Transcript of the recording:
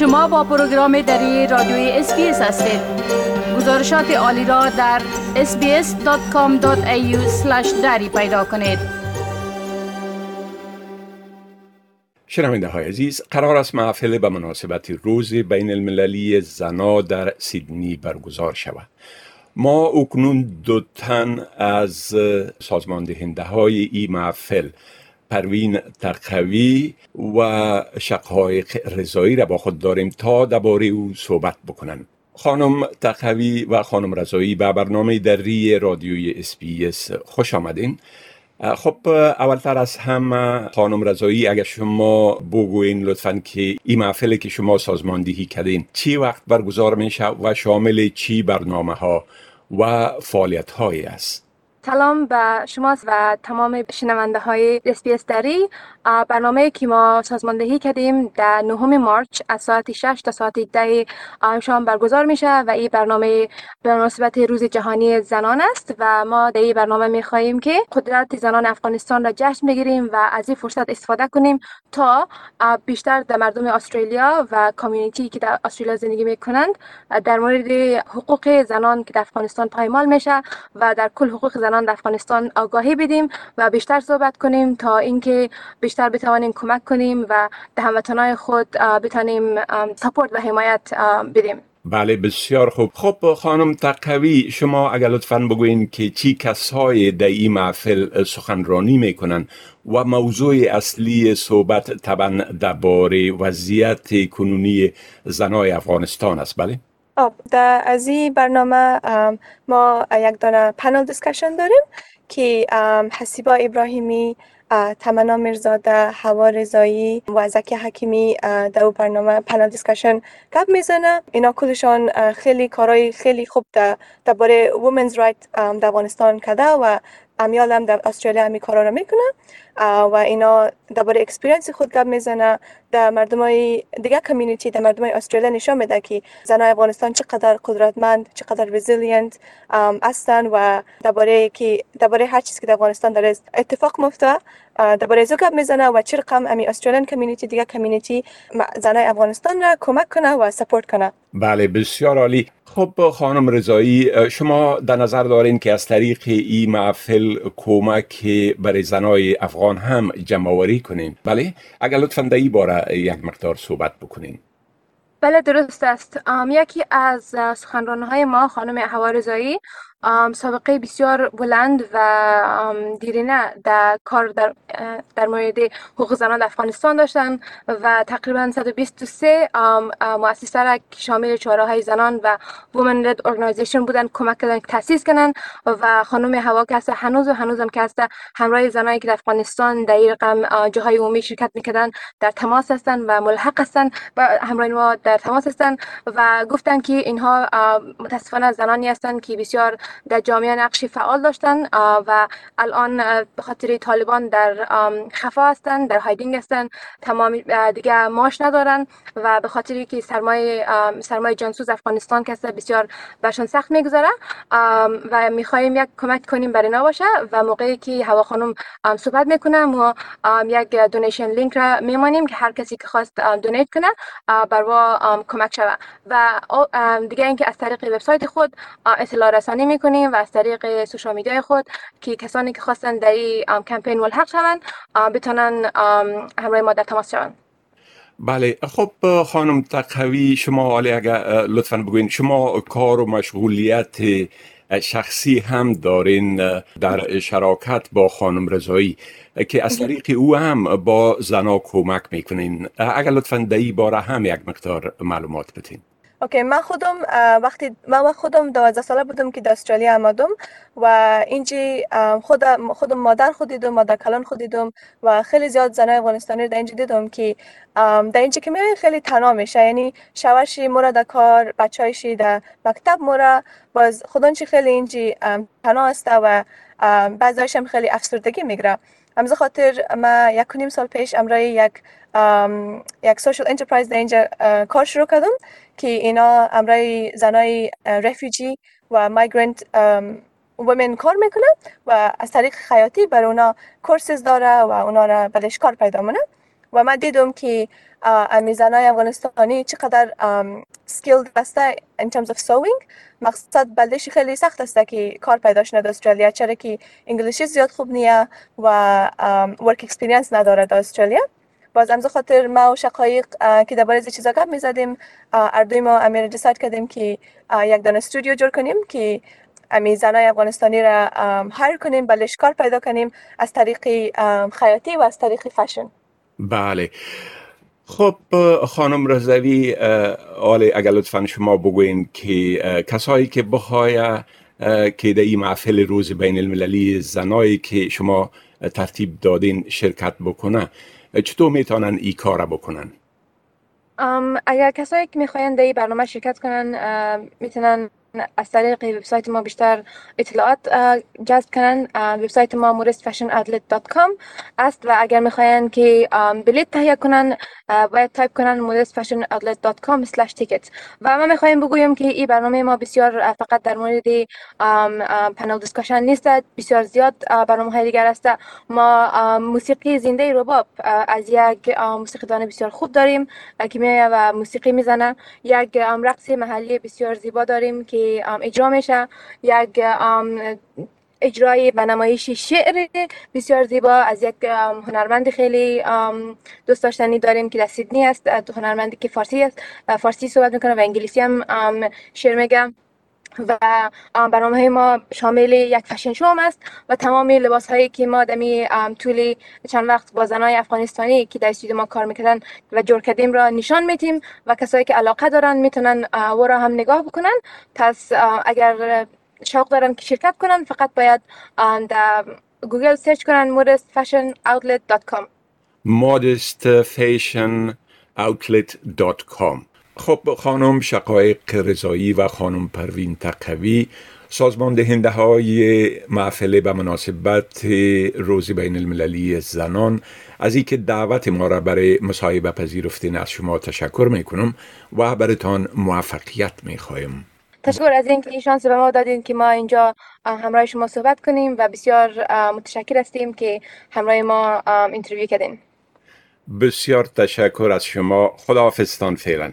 شما با پروگرام دری رادیوی SBS هستید. گزارشات عالی را در sbs.com.au دری پیدا کنید. شنونده های عزیز قرار است محفل به مناسبت روز بین المللی زن در سیدنی برگزار شود. ما اکنون دو تن از سازمان دهنده های این محفل پروین تقوی و شقایق رضایی را با خود داریم تا درباره او صحبت بکنن. خانم تقوی و خانم رضایی به برنامه دری رادیوی SBS خوش آمدین. خب اولتر از همه خانم رضایی اگر شما بگوین لطفا که این محفل که شما سازماندهی کردین چی وقت برگزار میشه و شامل چی برنامه ها و فعالیت هایی است؟ سلام به شما و تمام شنونده های اسپیس دری. برنامه که ما سازماندهی کردیم در نهم مارچ از ساعت 6 تا ساعت 10 شام برگزار میشه و این برنامه به مناسبت روز جهانی زنان است و ما در این برنامه می خواهیم که قدرت زنان افغانستان را جشن بگیریم و از این فرصت استفاده کنیم تا بیشتر در مردم استرالیا و کامیونیتی که در استرالیا زندگی می کنند در مورد حقوق زنان که در افغانستان پایمال میشه و در کل حقوق زنان در افغانستان آگاهی بدیم و بیشتر صحبت کنیم تا اینکه بیشتر بتوانیم کمک کنیم و به هموطنهای خود بتانیم سپورت و حمایت بدیم. بله بسیار خوب. خب خانم تقوی شما اگر لطفا بگوین که چی کسای در این محفل سخنرانی می‌کنن و موضوع اصلی صحبت طبعا درباره وضعیت کنونی زنای افغانستان است. بله؟ در از این برنامه ما یک دانه panel discussion داریم که حسیبا ابراهیمی تمنا میرزاده هوا رضایی و زکی حکیمی در او برنامه panel discussion گپ می‌زنه. اینا کلشان خیلی کارهای خیلی خوب درباره women's right در افغانستان کرده و امی حال هم در استرالیا همی کارا رو می‌کنه و اینا درباره experience خود گپ می‌زنه. در مردم های دیگه community در مردم های استرالیا نشان میده که زنای افغانستان چقدر قدرتمند چقدر resilient هستن و درباره که درباره هر چیزی که در افغانستان داره اتفاق مفته درباره ازو گپ می‌زنه و چه رقم امی Australian community دیگه community زنای افغانستان را کمک کنه و support کنه. بله بسیار عالی. خب خانم رضایی شما در نظر دارین که از طریق این محفل کمک برای زنای افغان هم جمعوری کنین؟ بله اگر لطفا در این باره یک مقدار صحبت بکنین. بله درست است. یکی از های ما خانم هوا رضایی سابقه بسیار بلند و دیرینه در کار در, در مورد حقوق زنان در افغانستان داشتن و تقریبا 123 مؤسسه را که شامل چهاره های زنان و women-led organization بودن کمک کردن که تاسیس کنن و خانم هوا که هنوز و هنوز هم که همراه زنانی که در افغانستان در رقم جاهای عمومی شرکت می‌کردن در تماس هستن و ملحق هستن و همراه ما در تماس هستن و گفتن که اینها متاسفانه زنانی هستند که بسیار در جامعه نقشی فعال داشتن و الان به خاطر طالبان در خفا هستن در هایدینگ هستن تمام دیگه ماش ندارن و به خاطر که سرمایه سرمایه جنسوز افغانستان که بسیار برشان سخت می‌گذاره و می‌خواهیم یک کمک کنیم برای باشه و موقعی که هوا خانم صحبت می‌کنم و یک دونیشن لینک را میمانیم که هر کسی که خواست دونیت کنه بر کمک شود. و دیگه اینکه از طریق وبسایت خود اطلاع رسانی می‌کنیم و از طریق سوشال میدیای خود که کسانی که خواستن در این کمپین ملحق شوند بتونن همراه ما در تماس شوند. بله. خب خانم تقوی شما حالی اگر لطفا بگوین شما کار و مشغولیت شخصی هم دارین در شراکت با خانم رضایی که از طریق او هم با زنا کمک می‌کنین. اگر لطفا در این باره هم یک مقدار معلومات بتین اوکی من خودم وقتی من خودم 12 ساله بودم که در استرالیا آمدم و اینجی خودم خودم مادر خود دیدم مادر کلان خود دیدم و خیلی زیاد زنای افغانستانی در اینجا دیدم که در اینجا که میرین خیلی تنها میشه. یعنی شوهرشی مورا در کار بچه‌ایشی در مکتب مورا. باز خودانچی خیلی اینجی تنها است و بعضیش خیلی افسردگی می‌گیره همزه خاطر ما یک نیم سال پیش امرای یک یک social enterprise در اینجا کار شروع کردم که اینا امرای زنای refugee و migrant women کار می‌کنه و از طریق خیاطی بر اونا courses داره و اونا را بلش کار پیدا منه و من دیدم که های افغانستانی چقدر skill دسته in terms of sewing. مقصد بلدش خیلی سخت است که کار پیدا شده در استرالیا چرا که انگلیسی زیاد خوب نیه و work experience نداره در استرالیا. باز امزا خاطر ما و شقایق که درباره از چیزا گپ می‌زدیم. اردوی ما امیر دیساید کردیم که یک دانه استودیو جور کنیم که امی زنای افغانستانی را هایر کنیم بلش کار پیدا کنیم از طریق خیاطی و از طریق فشن بله خب خانم رزوی آله اگر لطفا شما بگوین که کسایی که بخوای که در این محفل روز بین المللی زنایی که شما ترتیب دادین شرکت بکنه چطور می‌تونن ای کار بکنن؟ اگر کسایی که می‌خواین در این برنامه شرکت کنن می‌تونن از طریق وبسایت ما بیشتر اطلاعات جذب کنن. وبسایت ما modestfashionoutlet.com است و اگر می‌خواین که بلیت تهیه کنن باید تایپ کنن ticket. و ما می‌خوایم بگویم که این برنامه ما بسیار فقط در مورد panel discussion نیست بسیار زیاد برنامه های دیگر است. ما موسیقی زنده رباب از یک موسیقیدان بسیار خوب داریم که و موسیقی می‌زنه یک رقص محلی بسیار زیبا داریم که اجرا میشه. یک اجرای و نمایش شعر بسیار زیبا از یک هنرمند خیلی دوست داشتنی داریم که در سیدنی است هنرمندی که فارسی است فارسی صحبت می‌کنه و انگلیسی هم شعر میگه. و برنامه ما شامل یک fashion show است و تمام لباس هایی که ما دمی طول چند وقت با زنای افغانستانی که در استودیو ما کار می‌کردن و جور کردیم را نشان میتیم و کسایی که علاقه دارن می‌تونن و را هم نگاه بکنن. پس اگر شوق دارن که شرکت کنن فقط باید در گوگل search کنن modestfashionoutlet.com modestfashionoutlet.com خب خانم شقایق رضایی و خانم پروین تقوی سازمان دهنده های محفله به مناسبت روز بین المللی زنان. از اینکه دعوت ما را برای مصاحبه پذیرفتین از شما تشکر می‌کنم و برتان موفقیت می‌خوایم تشکر از اینکه این شانس به ما دادین که ما اینجا همراه شما صحبت کنیم و بسیار متشکر هستیم که همراه ما interview کردین. بسیار تشکر از شما. خداحافظتان فعلا.